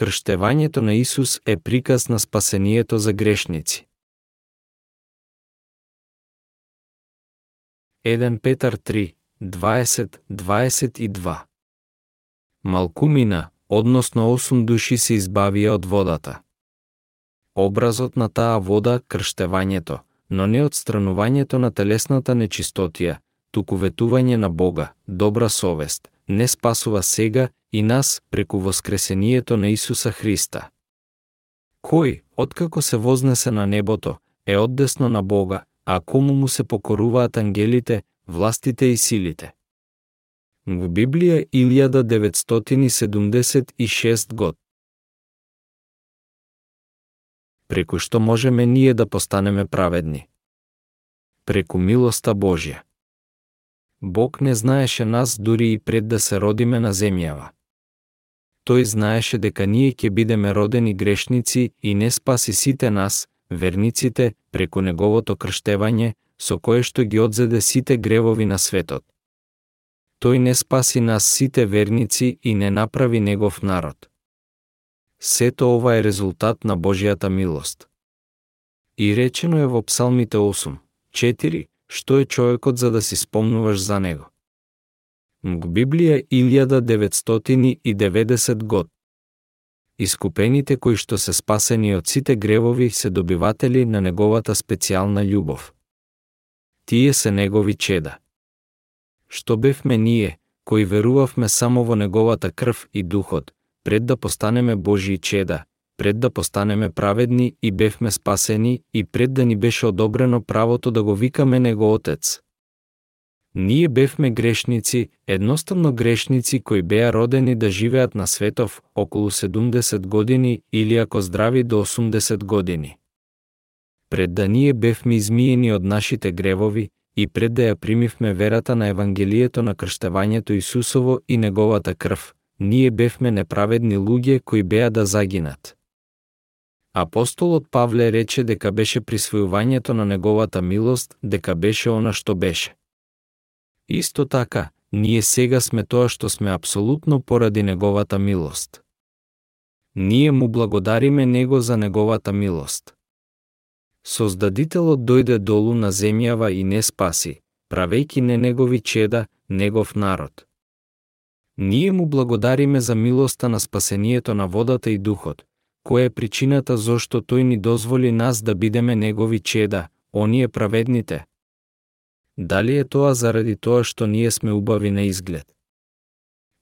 крштевањето на Исус е приказ на спасението за грешници. 1 Петар 3, 20-22 Малкумина, односно 8 души се избавија од водата. Образот на таа вода крштевањето, но не одстранувањето на телесната нечистотија, туку ветување на Бога, добра совест, не спасува сега и нас преку воскресението на Исуса Христа. Кој, откако се вознесе на небото, е оддесно на Бога, а кому му се покоруваат ангелите, властите и силите. Во Библија 1976 год. Преку што можеме ние да постанеме праведни? Преку милоста Божја. Бог не знаеше нас дури и пред да се родиме на земјава. Тој знаеше дека ние ќе бидеме родени грешници и не спаси сите нас, верниците, преку неговото крштевање, со кое што ги одзеде сите гревови на светот. Тој не спаси нас сите верници и не направи негов народ. Сето ова е резултат на Божијата милост. И речено е во Псалмите 8, 4, што е човекот за да си спомнуваш за него. Мг Библија 1990 год. Искупените кои што се спасени од сите гревови се добиватели на неговата специјална љубов. Тие се негови чеда. Што бевме ние, кои верувавме само во неговата крв и духот, пред да постанеме Божии чеда, пред да постанеме праведни и бевме спасени и пред да ни беше одобрено правото да го викаме Него Отец. Ние бевме грешници, едноставно грешници кои беа родени да живеат на светов околу 70 години или ако здрави до 80 години. Пред да ние бевме измиени од нашите гревови и пред да ја примивме верата на Евангелието на крштевањето Исусово и Неговата крв, ние бевме неправедни луѓе кои беа да загинат. Апостолот Павле рече дека беше присвојувањето на неговата милост, дека беше она што беше. Исто така, ние сега сме тоа што сме апсолутно поради неговата милост. Ние му благодариме него за неговата милост. Создадителот дојде долу на земјава и не спаси, правејки не негови чеда, негов народ. Ние му благодариме за милоста на спасението на водата и духот, која е причината зошто тој ни дозволи нас да бидеме негови чеда, оние праведните. Дали е тоа заради тоа што ние сме убави на изглед?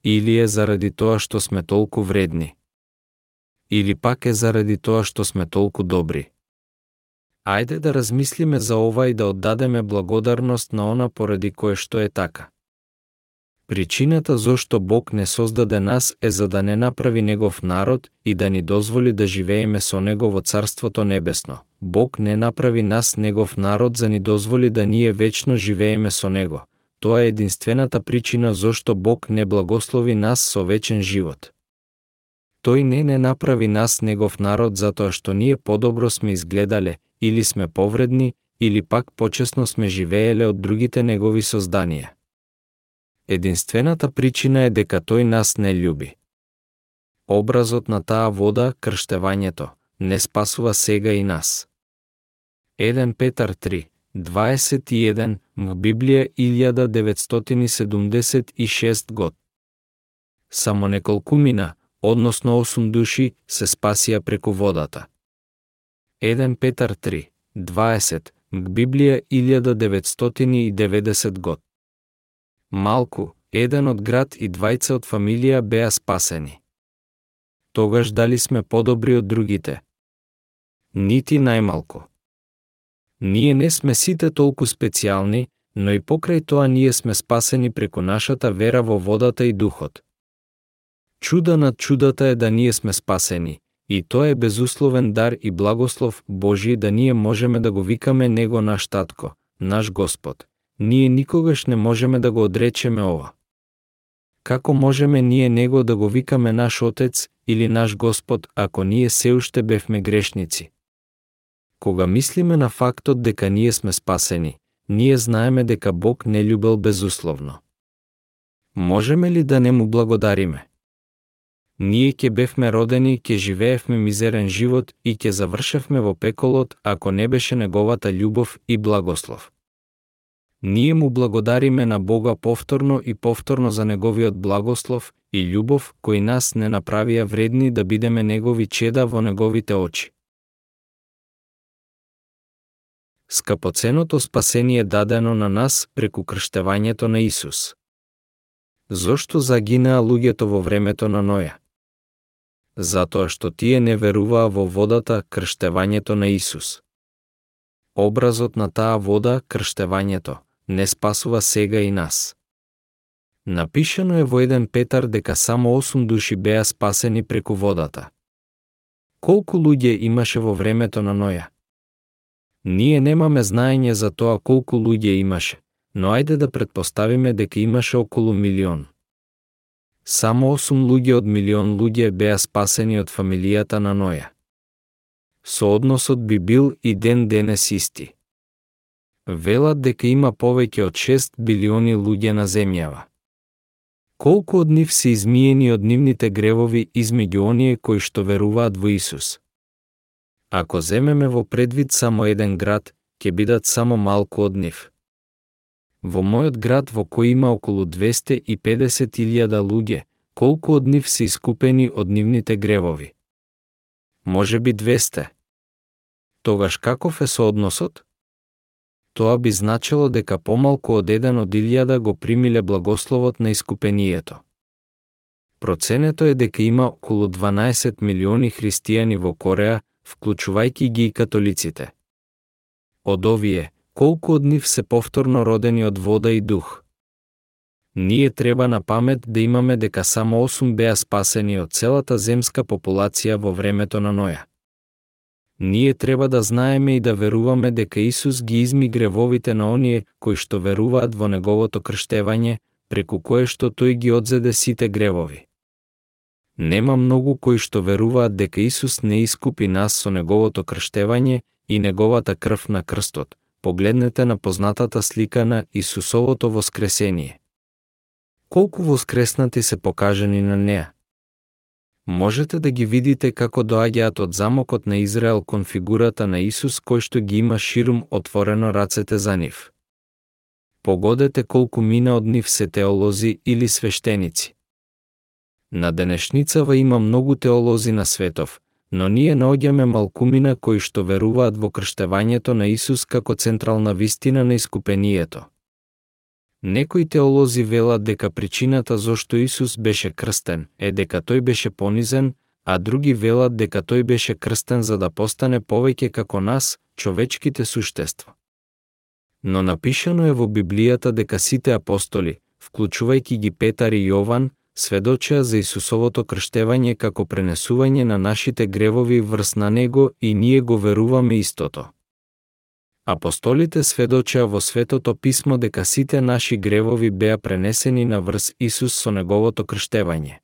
Или е заради тоа што сме толку вредни? Или пак е заради тоа што сме толку добри? Ајде да размислиме за ова и да оддадеме благодарност на она поради кое што е така. Причината зошто Бог не создаде нас е за да не направи негов народ и да ни дозволи да живееме со него во Царството Небесно. Бог не направи нас негов народ за ни дозволи да ние вечно живееме со него. Тоа е единствената причина зошто Бог не благослови нас со вечен живот. Тој не не направи нас негов народ затоа што ние подобро сме изгледале, или сме повредни, или пак почесно сме живееле од другите негови созданија единствената причина е дека тој нас не љуби. Образот на таа вода, крштевањето, не спасува сега и нас. 1 Петар 3, 21 Библија 1976 год. Само неколку мина, односно 8 души, се спасија преку водата. 1 Петар 3, 20 Библија 1990 год. Малку, еден од град и двајца од фамилија беа спасени. Тогаш дали сме подобри од другите? Нити најмалку. Ние не сме сите толку специјални, но и покрај тоа ние сме спасени преку нашата вера во водата и духот. Чуда над чудата е да ние сме спасени, и тоа е безусловен дар и благослов Божи да ние можеме да го викаме Него наш Татко, наш Господ ние никогаш не можеме да го одречеме ова. Како можеме ние него да го викаме наш Отец или наш Господ ако ние се уште бевме грешници? Кога мислиме на фактот дека ние сме спасени, ние знаеме дека Бог не љубел безусловно. Можеме ли да не му благодариме? Ние ќе бевме родени, ќе живеевме мизерен живот и ќе завршевме во пеколот ако не беше неговата љубов и благослов. Ние му благодариме на Бога повторно и повторно за неговиот благослов и љубов кои нас не направија вредни да бидеме негови чеда во неговите очи. Скапоценото спасение дадено на нас преку крштевањето на Исус. Зошто загинаа луѓето во времето на Ноја? Затоа што тие не веруваа во водата крштевањето на Исус. Образот на таа вода, крштевањето, не спасува сега и нас. Напишано е во еден Петар дека само 8 души беа спасени преку водата. Колку луѓе имаше во времето на Ноја? Ние немаме знаење за тоа колку луѓе имаше, но ајде да предпоставиме дека имаше околу милион. Само 8 луѓе од милион луѓе беа спасени од фамилијата на Ноја. Соодносот би бил и ден денес исти велат дека има повеќе од 6 билиони луѓе на земјава. Колку од нив се измиени од нивните гревови измеѓу оние кои што веруваат во Исус? Ако земеме во предвид само еден град, ќе бидат само малку од нив. Во мојот град во кој има околу 250.000 луѓе, колку од нив се искупени од нивните гревови? Може би 200. Тогаш каков е соодносот? Тоа би значило дека помалку од еден од илјада го примиле благословот на искупението. Проценето е дека има околу 12 милиони христијани во Кореа, вклучувајќи ги и католиците. Од овие, колку од нив се повторно родени од вода и дух? Ние треба на памет да имаме дека само 8 беа спасени од целата земска популација во времето на Ноја ние треба да знаеме и да веруваме дека Исус ги изми гревовите на оние кои што веруваат во неговото крштевање, преку кое што тој ги одзеде сите гревови. Нема многу кои што веруваат дека Исус не искупи нас со неговото крштевање и неговата крв на крстот. Погледнете на познатата слика на Исусовото воскресение. Колку воскреснати се покажани на неа? Можете да ги видите како доаѓаат од замокот на Израел кон фигурата на Исус кој што ги има ширум отворено рацете за нив. Погодете колку мина од нив се теолози или свештеници. На денешницава има многу теолози на светов, но ние наоѓаме малкумина кои што веруваат во крштевањето на Исус како централна вистина на искупението. Некои теолози велат дека причината зошто Исус беше крстен е дека тој беше понизен, а други велат дека тој беше крстен за да постане повеќе како нас, човечките суштества. Но напишано е во Библијата дека сите апостоли, вклучувајќи ги Петар и Јован, сведочеа за Исусовото крштевање како пренесување на нашите гревови врз на Него и ние го веруваме истото. Апостолите сведочеа во Светото Писмо дека сите наши гревови беа пренесени на врз Исус со неговото крштевање.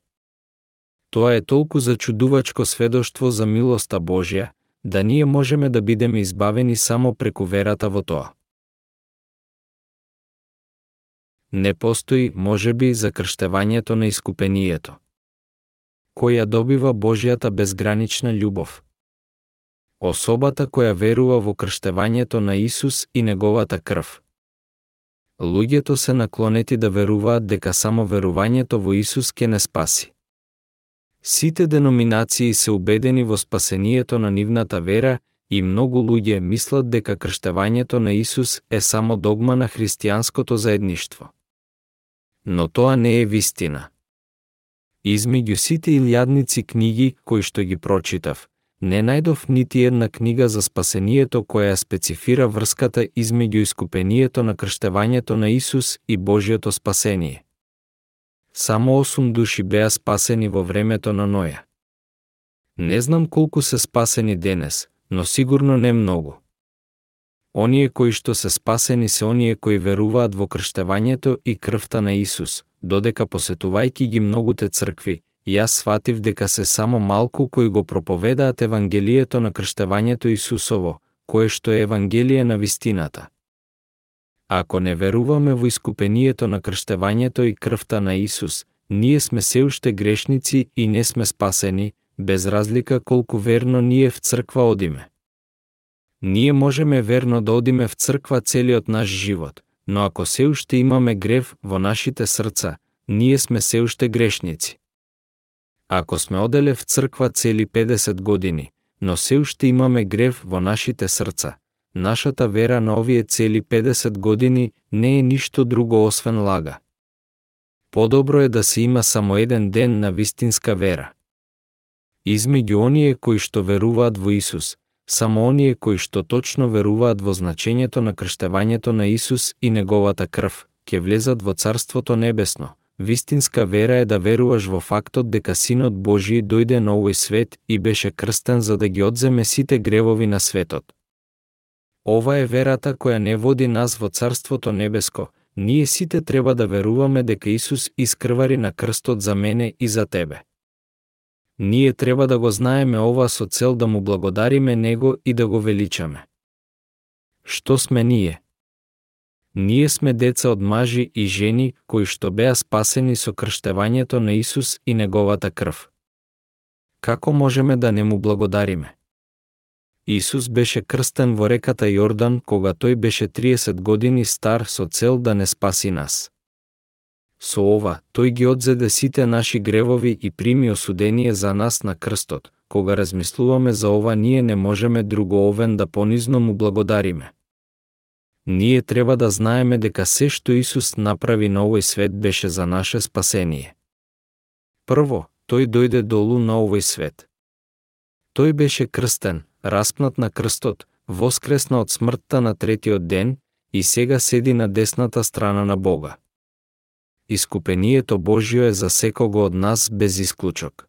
Тоа е толку зачудувачко сведоштво за милоста Божја, да ние можеме да бидеме избавени само преку верата во тоа. Не постои, можеби, за крштевањето на искупението. Која добива Божјата безгранична љубов – особата која верува во крштевањето на Исус и неговата крв. Луѓето се наклонети да веруваат дека само верувањето во Исус ќе не спаси. Сите деноминации се убедени во спасението на нивната вера и многу луѓе мислат дека крштевањето на Исус е само догма на христијанското заедништво. Но тоа не е вистина. Измеѓу сите илјадници книги кои што ги прочитав, не најдов нити една книга за спасението која специфира врската измеѓу искупението на крштевањето на Исус и Божиото спасение. Само 8 души беа спасени во времето на Ноја. Не знам колку се спасени денес, но сигурно не многу. Оние кои што се спасени се оние кои веруваат во крштевањето и крвта на Исус, додека посетувајки ги многуте цркви, јас сватив дека се само малку кои го проповедаат Евангелието на крштевањето Исусово, кое што е Евангелие на вистината. Ако не веруваме во искупението на крштевањето и крвта на Исус, ние сме се уште грешници и не сме спасени, без разлика колку верно ние в црква одиме. Ние можеме верно да одиме в црква целиот наш живот, но ако се уште имаме грев во нашите срца, ние сме се уште грешници. Ако сме оделе в црква цели 50 години, но се уште имаме грев во нашите срца, нашата вера на овие цели 50 години не е ништо друго освен лага. Подобро е да се има само еден ден на вистинска вера. Измеѓу оние кои што веруваат во Исус, само оние кои што точно веруваат во значењето на крштевањето на Исус и неговата крв, ќе влезат во Царството Небесно. Вистинска вера е да веруваш во фактот дека Синот Божи дојде на овој свет и беше крстен за да ги одземе сите гревови на светот. Ова е верата која не води нас во Царството Небеско, ние сите треба да веруваме дека Исус искрвари на крстот за мене и за тебе. Ние треба да го знаеме ова со цел да му благодариме Него и да го величаме. Што сме ние? Ние сме деца од мажи и жени кои што беа спасени со крштевањето на Исус и Неговата крв. Како можеме да не му благодариме? Исус беше крстен во реката Јордан кога тој беше 30 години стар со цел да не спаси нас. Со ова, тој ги одзеде сите наши гревови и прими осудение за нас на крстот. Кога размислуваме за ова, ние не можеме друго овен да понизно му благодариме. Ние треба да знаеме дека се што Исус направи на овој свет беше за наше спасение. Прво, тој дојде долу на овој свет. Тој беше крстен, распнат на крстот, воскресна од смртта на третиот ден и сега седи на десната страна на Бога. Искупението Божјо е за секого од нас без исклучок.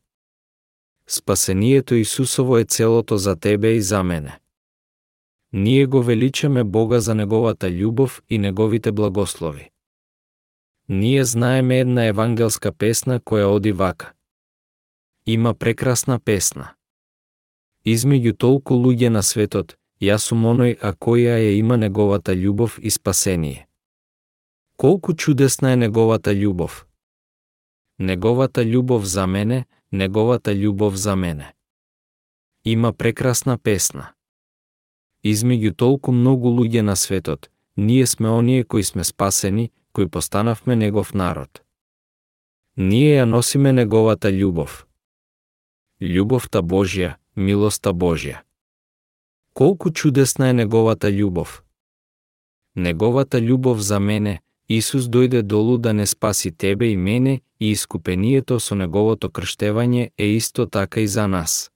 Спасението Исусово е целото за тебе и за мене. Ние го величаме Бога за Неговата љубов и Неговите благослови. Ние знаеме една евангелска песна која оди вака. Има прекрасна песна. Измеѓу толку луѓе на светот, јас сум оној а која ја има Неговата љубов и спасение. Колку чудесна е неговата љубов. Неговата љубов за мене, неговата љубов за мене. Има прекрасна песна. Измеѓу толку многу луѓе на светот, ние сме оние кои сме спасени, кои постанавме негов народ. Ние ја носиме неговата љубов. Љубовта Божја, милоста Божја. Колку чудесна е неговата љубов. Неговата љубов за мене, Исус дојде долу да не спаси тебе и мене и искупението со неговото крштевање е исто така и за нас.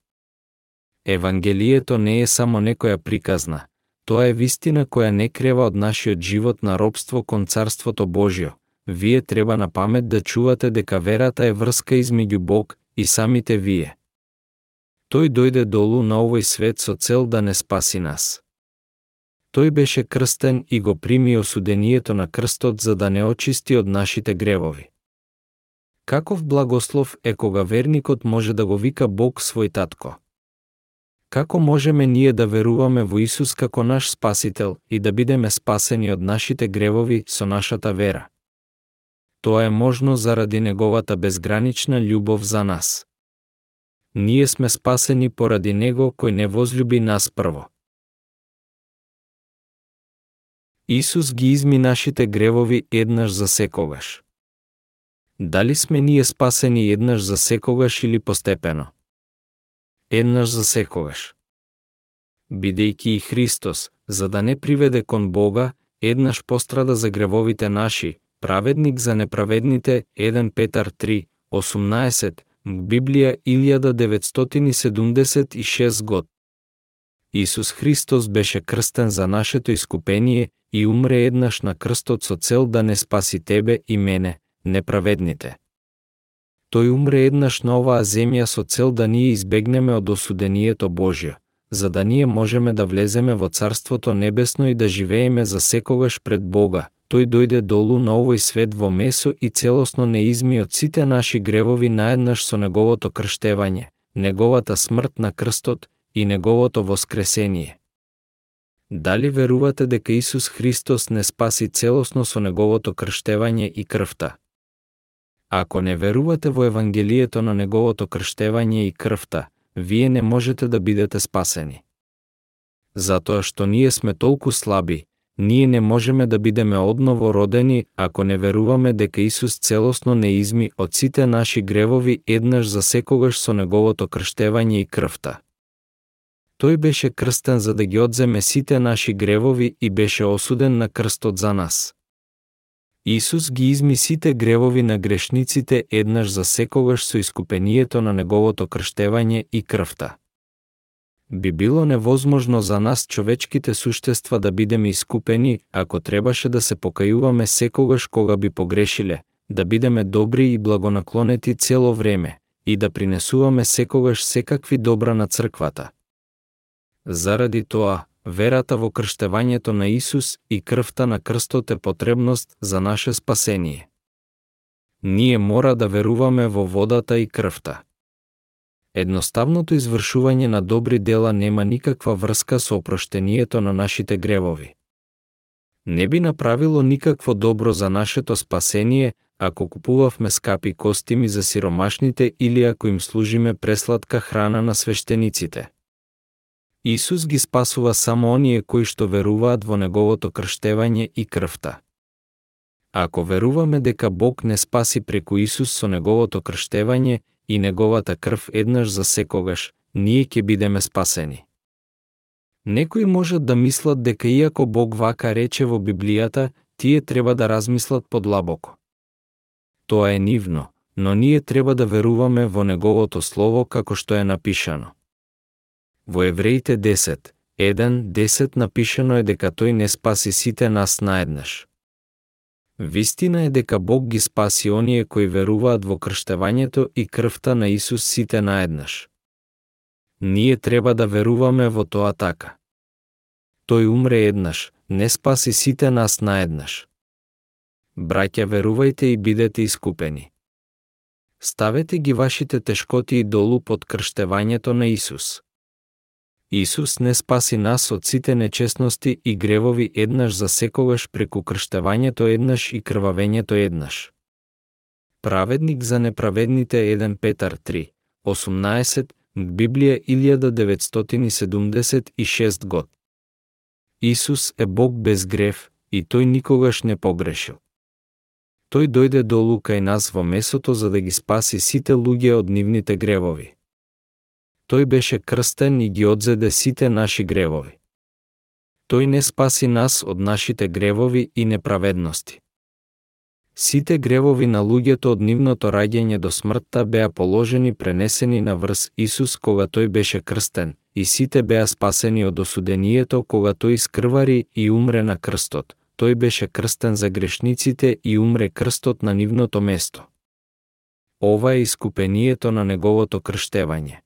Евангелието не е само некоја приказна, тоа е вистина која не крева од нашиот живот на робство кон Царството Божјо. Вие треба на памет да чувате дека верата е врска измеѓу Бог и самите вие. Тој дојде долу на овој свет со цел да не спаси нас. Тој беше крстен и го прими осудението на крстот за да не очисти од нашите гревови. Каков благослов е кога верникот може да го вика Бог свој татко? Како можеме ние да веруваме во Исус како наш спасител и да бидеме спасени од нашите гревови со нашата вера? Тоа е можно заради неговата безгранична љубов за нас. Ние сме спасени поради него кој не возлюби нас прво. Исус ги изми нашите гревови еднаш за секогаш. Дали сме ние спасени еднаш за секогаш или постепено? Еднаш за секогаш. Бидејќи и Христос, за да не приведе кон Бога, еднаш пострада за гревовите наши, праведник за неправедните, 1 Петар 3, 18, Библија 1976 год. Исус Христос беше крстен за нашето искупение и умре еднаш на крстот со цел да не спаси тебе и мене, неправедните. Тој умре еднаш на оваа земја со цел да ние избегнеме од осудението Божјо, за да ние можеме да влеземе во Царството Небесно и да живееме за секогаш пред Бога. Тој дојде долу на овој свет во месо и целосно не изми од сите наши гревови наеднаш со неговото крштевање, неговата смрт на крстот и неговото воскресение. Дали верувате дека Исус Христос не спаси целосно со неговото крштевање и крвта? Ако не верувате во Евангелието на Неговото крштевање и крвта, вие не можете да бидете спасени. Затоа што ние сме толку слаби, ние не можеме да бидеме одново родени ако не веруваме дека Исус целосно не изми од сите наши гревови еднаш за секогаш со неговото крштевање и крвта. Тој беше крстен за да ги одземе сите наши гревови и беше осуден на крстот за нас. Исус ги изми сите гревови на грешниците еднаш за секогаш со искупението на неговото крштевање и крвта би било невозможно за нас човечките суштества да бидеме искупени ако требаше да се покајуваме секогаш кога би погрешиле, да бидеме добри и благонаклонети цело време и да принесуваме секогаш секакви добра на црквата. Заради тоа, верата во крштевањето на Исус и крвта на крстот е потребност за наше спасение. Ние мора да веруваме во водата и крвта. Едноставното извршување на добри дела нема никаква врска со опроштението на нашите гревови. Не би направило никакво добро за нашето спасение ако купувавме скапи костими за сиромашните или ако им служиме пресладка храна на свештениците. Исус ги спасува само оние кои што веруваат во неговото крштевање и крвта. Ако веруваме дека Бог не спаси преку Исус со неговото крштевање и неговата крв еднаш за секогаш, ние ќе бидеме спасени. Некои можат да мислат дека иако Бог вака рече во Библијата, тие треба да размислат подлабоко. Тоа е нивно, но ние треба да веруваме во Неговото Слово како што е напишано. Во Евреите 10, 1, 10 напишано е дека Тој не спаси сите нас наеднаш. Вистина е дека Бог ги спаси оние кои веруваат во крштевањето и крвта на Исус сите наеднаш. Ние треба да веруваме во тоа така. Тој умре еднаш, не спаси сите нас наеднаш. Браќа, верувајте и бидете искупени. Ставете ги вашите тешкоти и долу под крштевањето на Исус. Исус не спаси нас од сите нечестности и гревови еднаш за секогаш преку крштевањето еднаш и крвавењето еднаш. Праведник за неправедните 1 Петар 3, 18, Библија 1976 год. Исус е Бог без грев и тој никогаш не погрешил. Тој дојде долу кај нас во месото за да ги спаси сите луѓе од нивните гревови тој беше крстен и ги одзеде сите наши гревови. Тој не спаси нас од нашите гревови и неправедности. Сите гревови на луѓето од нивното раѓање до смртта беа положени пренесени на врз Исус кога тој беше крстен, и сите беа спасени од осудението кога тој скрвари и умре на крстот. Тој беше крстен за грешниците и умре крстот на нивното место. Ова е искупението на неговото крштевање.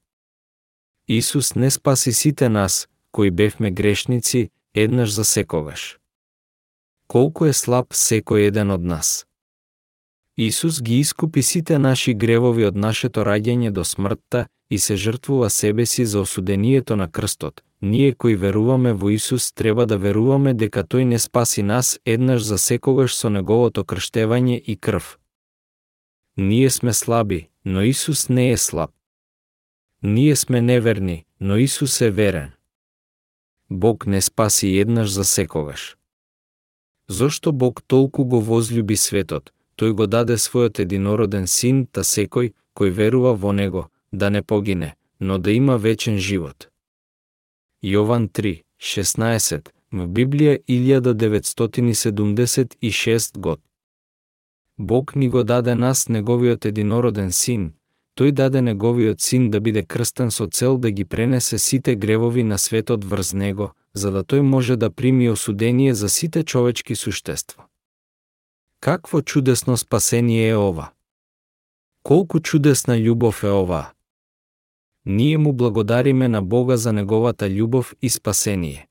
Исус не спаси сите нас, кои бевме грешници, еднаш за секогаш. Колку е слаб секој еден од нас. Исус ги искупи сите наши гревови од нашето раѓање до смртта и се жртвува себе си за осудението на крстот. Ние кои веруваме во Исус треба да веруваме дека Тој не спаси нас еднаш за секогаш со Неговото крштевање и крв. Ние сме слаби, но Исус не е слаб. Ние сме неверни, но Исус е верен. Бог не спаси еднаш за секогаш. Зошто Бог толку го возлюби светот, тој го даде својот единороден син, та секој кој верува во него, да не погине, но да има вечен живот. Јован 3, 16, в Библија 1976 год. Бог ни го даде нас неговиот единороден син, тој даде неговиот син да биде крстен со цел да ги пренесе сите гревови на светот врз него, за да тој може да прими осудение за сите човечки суштества. Какво чудесно спасение е ова! Колку чудесна љубов е ова! Ние му благодариме на Бога за неговата љубов и спасение.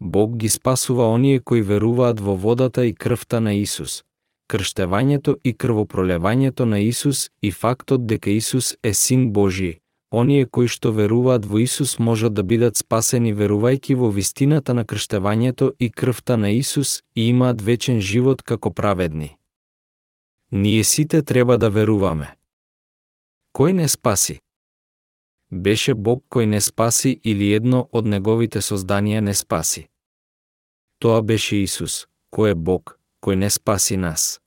Бог ги спасува оние кои веруваат во водата и крвта на Исус, крштевањето и крвопролевањето на Исус и фактот дека Исус е Син Божи, оние кои што веруваат во Исус можат да бидат спасени верувајќи во вистината на крштевањето и крвта на Исус и имаат вечен живот како праведни. ние сите треба да веруваме. Кој не спаси? Беше Бог кој не спаси или едно од неговите созданија не спаси. Тоа беше Исус, кој е Бог, кој не спаси нас.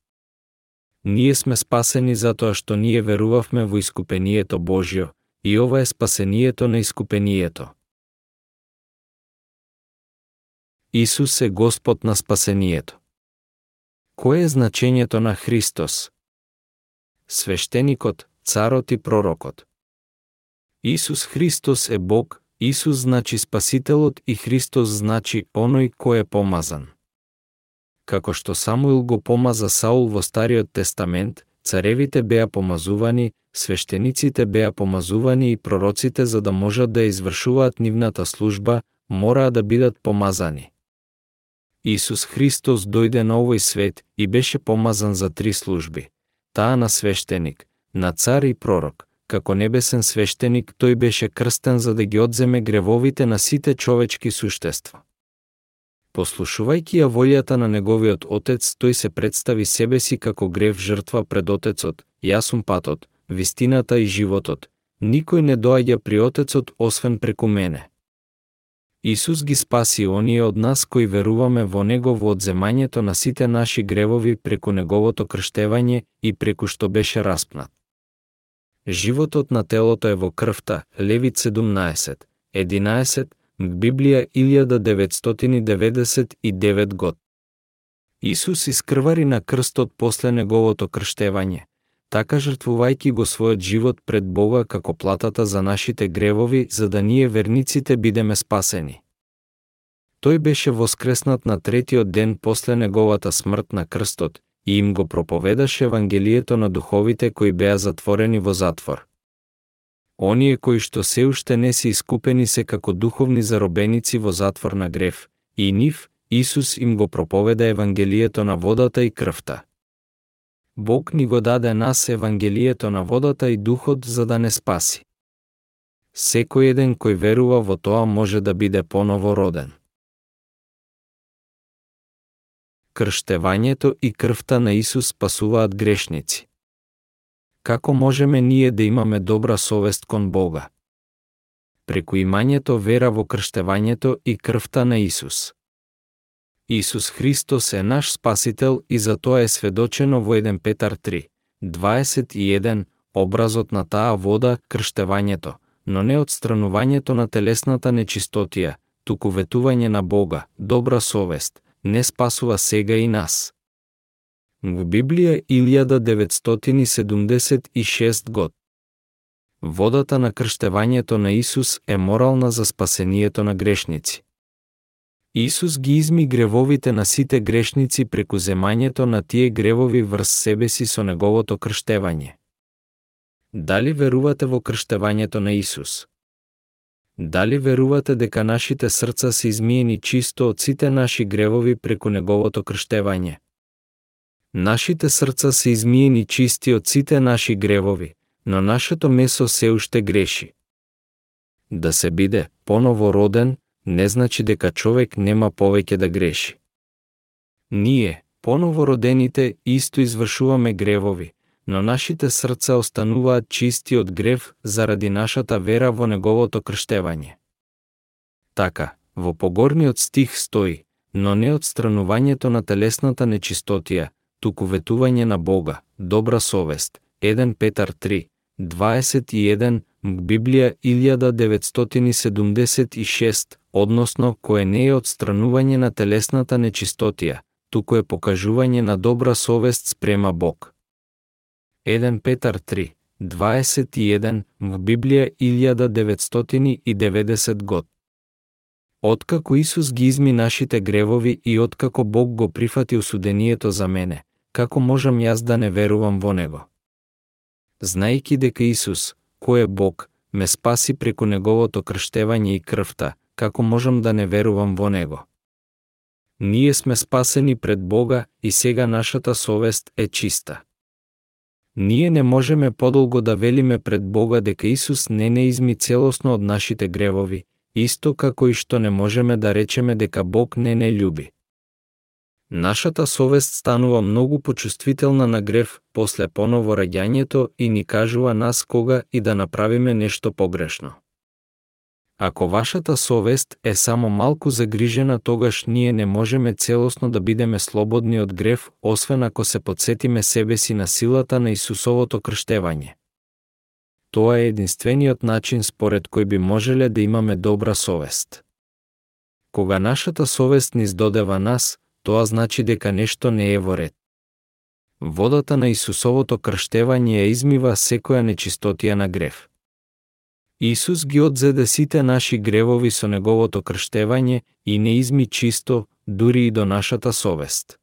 Ние сме спасени затоа што ние верувавме во искупението Божјо, и ова е спасението на искупението. Исус е Господ на спасението. Кое е значењето на Христос? Свештеникот, царот и пророкот. Исус Христос е Бог, Исус значи Спасителот и Христос значи оној кој е помазан. Како што Самуил го помаза Саул во Стариот Тестамент, царевите беа помазувани, свештениците беа помазувани и пророците за да можат да извршуваат нивната служба, мораа да бидат помазани. Исус Христос дојде на овој свет и беше помазан за три служби. Таа на свештеник, на цар и пророк. Како небесен свештеник, тој беше крстен за да ги одземе гревовите на сите човечки суштества. Послушувајќи ја волјата на неговиот отец, тој се представи себе си како грев жртва пред отецот, јас сум патот, вистината и животот. Никој не доаѓа при отецот освен преку мене. Исус ги спаси оние од нас кои веруваме во Него во одземањето на сите наши гревови преку Неговото крштевање и преку што беше распнат. Животот на телото е во крвта, Левит 17, 11, Библија 1999 год. Исус искрвари на крстот после Неговото крштевање, така жртвувајќи го својот живот пред Бога како платата за нашите гревови, за да ние верниците бидеме спасени. Тој беше воскреснат на третиот ден после неговата смрт на крстот и им го проповедаше Евангелието на духовите кои беа затворени во затвор. Оние кои што се уште не се искупени се како духовни заробеници во затвор на грев, и нив, Исус им го проповеда Евангелието на водата и крвта. Бог ни го даде нас Евангелието на водата и духот за да не спаси. Секој еден кој верува во тоа може да биде поново роден. Крштевањето и крвта на Исус спасуваат грешници. Како можеме ние да имаме добра совест кон Бога? Преку имањето вера во крштевањето и крвта на Исус. Исус Христос е наш Спасител и за тоа е сведочено во 1 Петар 3, 21, образот на таа вода, крштевањето, но не одстранувањето на телесната нечистотија, туку ветување на Бога, добра совест, не спасува сега и нас. Во Библија 1976 год. Водата на крштевањето на Исус е морална за спасението на грешници. Исус ги изми гревовите на сите грешници преку земањето на тие гревови врз себе си со неговото крштевање. Дали верувате во крштевањето на Исус? Дали верувате дека нашите срца се измиени чисто од сите наши гревови преку неговото крштевање? Нашите срца се измиени чисти од сите наши гревови, но нашето месо се уште греши. Да се биде поново роден, не значи дека човек нема повеќе да греши. Ние, поново родените, исто извршуваме гревови, но нашите срца остануваат чисти од грев заради нашата вера во неговото крштевање. Така, во погорниот стих стои, но не одстранувањето на телесната нечистотија, туку ветување на Бога, добра совест, 1 Петар 3, 21, Библија 1976, односно кое не е одстранување на телесната нечистотија, туку е покажување на добра совест спрема Бог. 1 Петар 3, 21, в Библија 1990 год. Откако Исус ги изми нашите гревови и откако Бог го прифати осудението за мене, како можам јас да не верувам во Него? Знаејќи дека Исус, кој е Бог, ме спаси преку Неговото крштевање и крвта, како можам да не верувам во Него? Ние сме спасени пред Бога и сега нашата совест е чиста. Ние не можеме подолго да велиме пред Бога дека Исус не не изми целосно од нашите гревови, исто како и што не можеме да речеме дека Бог не не љуби. Нашата совест станува многу почувствителна на грев после поново раѓањето и ни кажува нас кога и да направиме нешто погрешно. Ако вашата совест е само малку загрижена, тогаш ние не можеме целосно да бидеме слободни од грев, освен ако се подсетиме себе си на силата на Исусовото крштевање. Тоа е единствениот начин според кој би можеле да имаме добра совест. Кога нашата совест ни здодева нас, тоа значи дека нешто не е во ред. Водата на Исусовото крштевање ја измива секоја нечистотија на грев. Исус ги одзеде сите наши гревови со неговото крштевање и не изми чисто, дури и до нашата совест.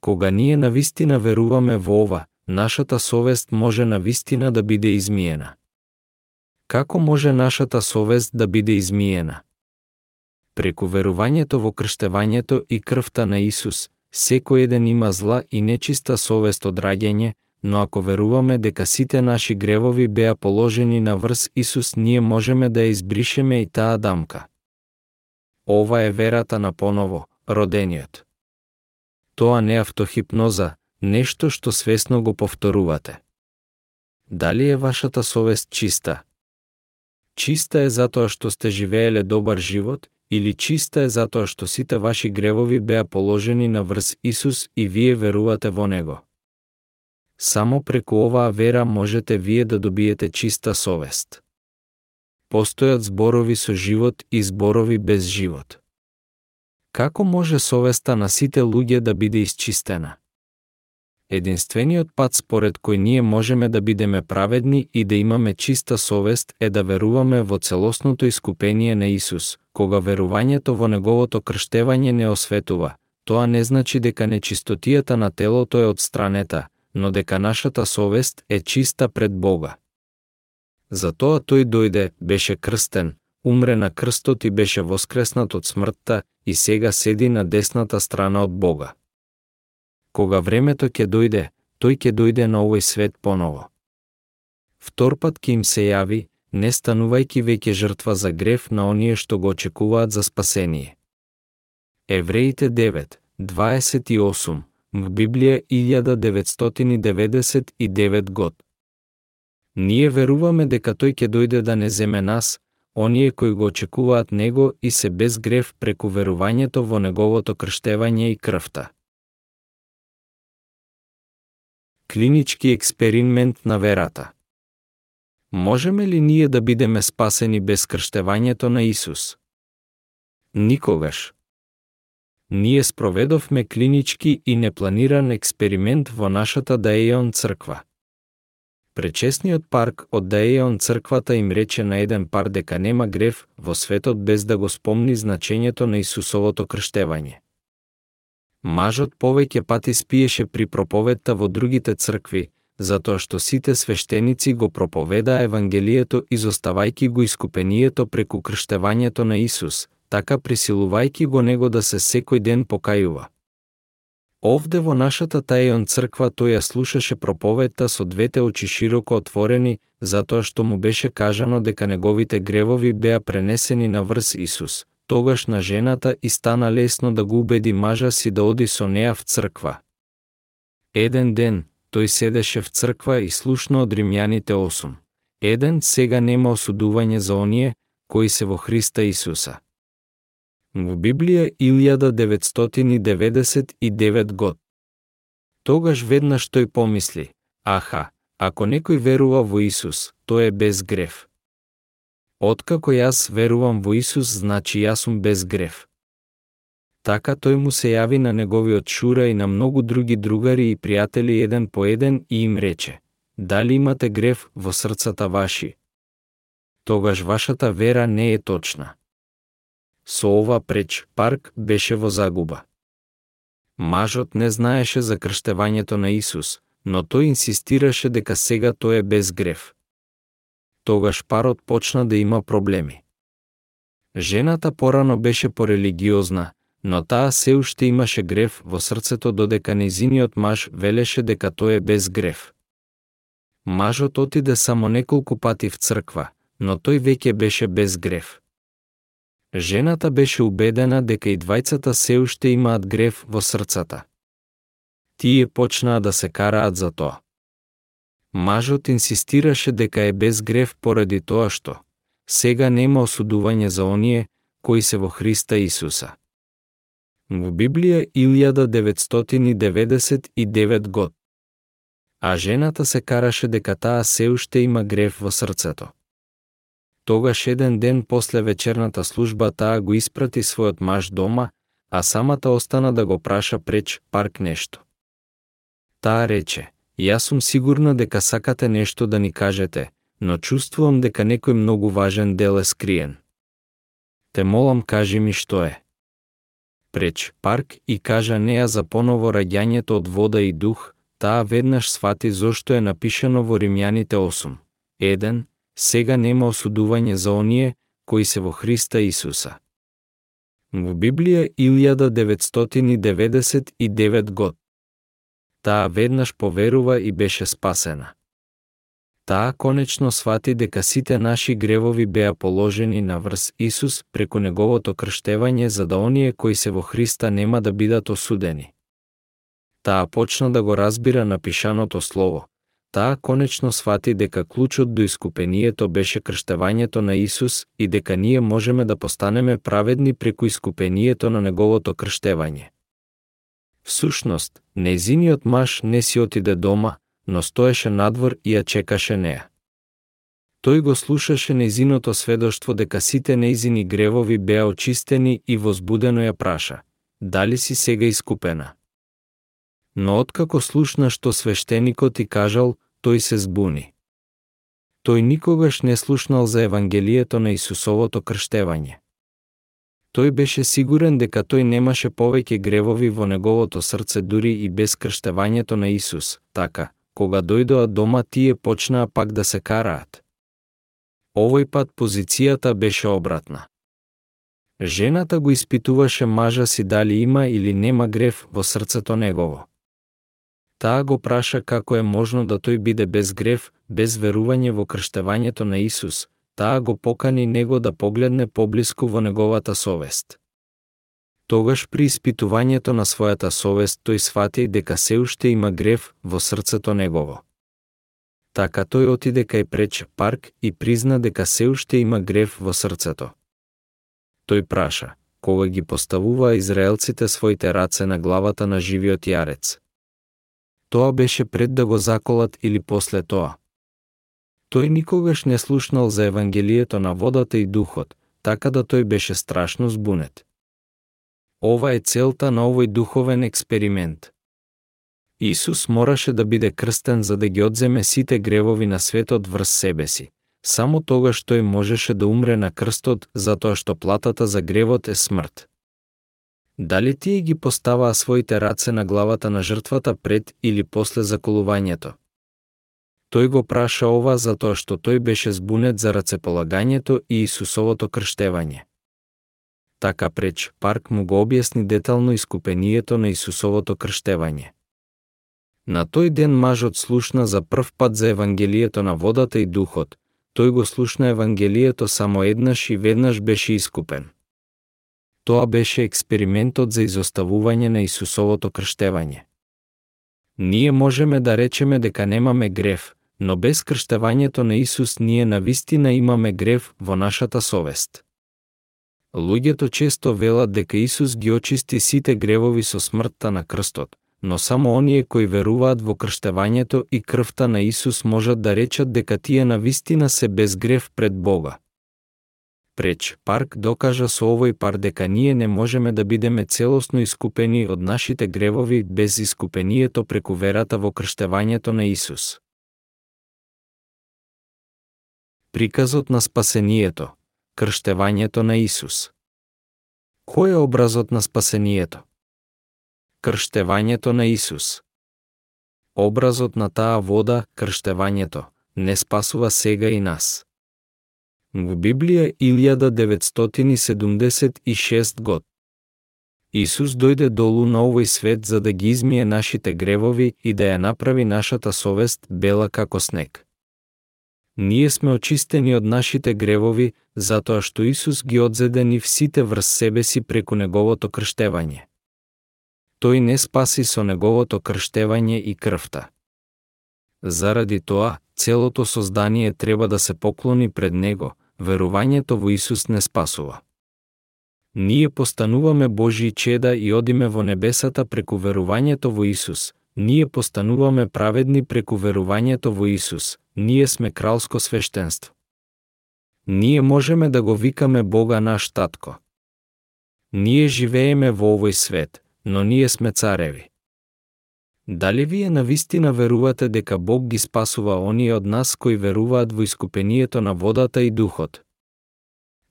Кога ние на вистина веруваме во ова, нашата совест може на вистина да биде измиена. Како може нашата совест да биде измиена? Преку верувањето во крштевањето и крвта на Исус, секој еден има зла и нечиста совест од раѓање, но ако веруваме дека сите наши гревови беа положени на врз Исус, ние можеме да ја избришеме и таа дамка. Ова е верата на поново, родениот. Тоа не е автохипноза, нешто што свесно го повторувате. Дали е вашата совест чиста? Чиста е затоа што сте живееле добар живот или чиста е затоа што сите ваши гревови беа положени на врз Исус и вие верувате во Него? Само преку оваа вера можете вие да добиете чиста совест. Постојат зборови со живот и зборови без живот. Како може совеста на сите луѓе да биде исчистена? Единствениот пат според кој ние можеме да бидеме праведни и да имаме чиста совест е да веруваме во целосното искупение на Исус. Кога верувањето во неговото крштевање не осветува, тоа не значи дека нечистотијата на телото е одстранета, но дека нашата совест е чиста пред Бога. Затоа тој дојде, беше крстен, умре на крстот и беше воскреснат од смртта и сега седи на десната страна од Бога. Кога времето ќе дојде, тој ќе дојде на овој свет поново. Вторпат ќе им се јави, не станувајки веќе жртва за грев на оние што го очекуваат за спасение. Евреите 9, 28 в Библија 1999 год. Ние веруваме дека тој ќе дојде да не земе нас, оние кои го очекуваат него и се без грев преку верувањето во неговото крштевање и крвта. Клинички експеримент на верата. Можеме ли ние да бидеме спасени без крштевањето на Исус? Никогаш ние спроведовме клинички и непланиран експеримент во нашата Дејон црква. Пречесниот парк од Дејон црквата им рече на еден пар дека нема грев во светот без да го спомни значењето на Исусовото крштевање. Мажот повеќе пати спиеше при проповедта во другите цркви, затоа што сите свештеници го проповедаа Евангелието изоставајки го искупението преку крштевањето на Исус, така присилувајки го него да се секој ден покајува. Овде во нашата тајон црква тој ја слушаше проповедта со двете очи широко отворени, затоа што му беше кажано дека неговите гревови беа пренесени на врз Исус. Тогаш на жената и стана лесно да го убеди мажа си да оди со неа в црква. Еден ден, тој седеше в црква и слушна од Римјаните 8. Еден сега нема осудување за оние, кои се во Христа Исуса. Во Библија 1999 год. Тогаш веднаш тој помисли, аха, ако некој верува во Исус, тој е без грев. Откако јас верувам во Исус, значи јас сум без грев. Така тој му се јави на неговиот шура и на многу други другари и пријатели еден по еден и им рече, дали имате грев во срцата ваши? Тогаш вашата вера не е точна со ова преч парк беше во загуба. Мажот не знаеше за крштевањето на Исус, но тој инсистираше дека сега тој е без грев. Тогаш парот почна да има проблеми. Жената порано беше порелигиозна, но таа се уште имаше грев во срцето додека незиниот маж велеше дека тој е без грев. Мажот отиде само неколку пати в црква, но тој веќе беше без грев. Жената беше убедена дека и двајцата се уште имаат грев во срцата. Тие почнаа да се караат за тоа. Мажот инсистираше дека е без грев поради тоа што сега нема осудување за оние кои се во Христа Исуса. Во Библија 1999 год. А жената се караше дека таа се уште има грев во срцето. Тогаш еден ден после вечерната служба таа го испрати својот маж дома, а самата остана да го праша преч парк нешто. Таа рече, јас сум сигурна дека сакате нешто да ни кажете, но чувствувам дека некој многу важен дел е скриен. Те молам кажи ми што е. Преч парк и кажа неа за поново раѓањето од вода и дух, таа веднаш свати зошто е напишано во Римјаните 8. 1 сега нема осудување за оние кои се во Христа Исуса. Во Библија 1999 год. Таа веднаш поверува и беше спасена. Таа конечно свати дека сите наши гревови беа положени на врз Исус преку неговото крштевање за да оние кои се во Христа нема да бидат осудени. Таа почна да го разбира напишаното слово, таа конечно свати дека клучот до искупението беше крштевањето на Исус и дека ние можеме да постанеме праведни преку искупението на неговото крштевање. Всушност, незиниот маж не си отиде дома, но стоеше надвор и ја чекаше неа. Тој го слушаше незиното сведоштво дека сите неизини гревови беа очистени и возбудено ја праша, дали си сега искупена? Но откако слушна што свештеникот и кажал, тој се збуни. Тој никогаш не слушнал за Евангелието на Исусовото крштевање. Тој беше сигурен дека тој немаше повеќе гревови во неговото срце дури и без крштевањето на Исус, така, кога дојдоа дома тие почнаа пак да се караат. Овој пат позицијата беше обратна. Жената го испитуваше мажа си дали има или нема грев во срцето негово. Таа го праша како е можно да тој биде без грев, без верување во крштевањето на Исус, таа го покани него да погледне поблиску во неговата совест. Тогаш при испитувањето на својата совест тој свати дека се уште има грев во срцето негово. Така тој отиде кај преч парк и призна дека се уште има грев во срцето. Тој праша, кога ги поставува израелците своите раце на главата на живиот јарец, Тоа беше пред да го заколат или после тоа. Тој никогаш не слушнал за Евангелието на водата и духот, така да тој беше страшно збунет. Ова е целта на овој духовен експеримент. Исус мораше да биде крстен за да ги одземе сите гревови на светот врз себе си. Само тогаш тој можеше да умре на крстот затоа што платата за гревот е смрт. Дали тие ги поставаа своите раце на главата на жртвата пред или после заколувањето? Тој го праша ова затоа што тој беше збунет за рацеполагањето и Исусовото крштевање. Така преч Парк му го објасни детално искупението на Исусовото крштевање. На тој ден мажот слушна за прв пат за Евангелието на водата и духот, тој го слушна Евангелието само еднаш и веднаш беше искупен. Тоа беше експериментот за изоставување на Исусовото крштевање. Ние можеме да речеме дека немаме грев, но без крштевањето на Исус ние на вистина имаме грев во нашата совест. Луѓето често велат дека Исус ги очисти сите гревови со смртта на крстот, но само оние кои веруваат во крштевањето и крвта на Исус можат да речат дека тие на вистина се без грев пред Бога преч Парк докажа со овој пар дека ние не можеме да бидеме целосно искупени од нашите гревови без искупението преку верата во крштевањето на Исус. Приказот на спасението, крштевањето на Исус. Кој е образот на спасението? Крштевањето на Исус. Образот на таа вода, крштевањето, не спасува сега и нас. Во Библија 1976 год. Исус дојде долу на овој свет за да ги измие нашите гревови и да ја направи нашата совест бела како снег. Ние сме очистени од нашите гревови, затоа што Исус ги одзеде нив сите врз себе си преку неговото крштевање. Тој не спаси со неговото крштевање и крвта. Заради тоа, целото создание треба да се поклони пред него, верувањето во Исус не спасува. Ние постануваме Божии чеда и одиме во небесата преку верувањето во Исус. Ние постануваме праведни преку верувањето во Исус. Ние сме кралско свештенство. Ние можеме да го викаме Бога наш татко. Ние живееме во овој свет, но ние сме цареви. Дали вие навистина верувате дека Бог ги спасува оние од нас кои веруваат во искупението на водата и духот?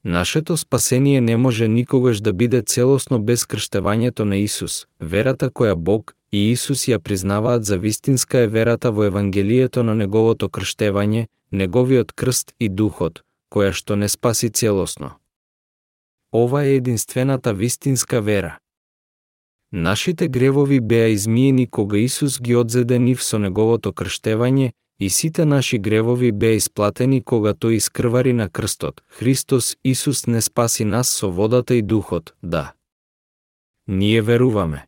Нашето спасение не може никогаш да биде целосно без крштевањето на Исус. Верата која Бог и Исус ја признаваат за вистинска е верата во Евангелието на Неговото крштевање, Неговиот крст и Духот, која што не спаси целосно. Ова е единствената вистинска вера. Нашите гревови беа измиени кога Исус ги одзеде нив со неговото крштевање и сите наши гревови беа исплатени кога тој искрвари на крстот. Христос Исус не спаси нас со водата и духот, да. Ние веруваме.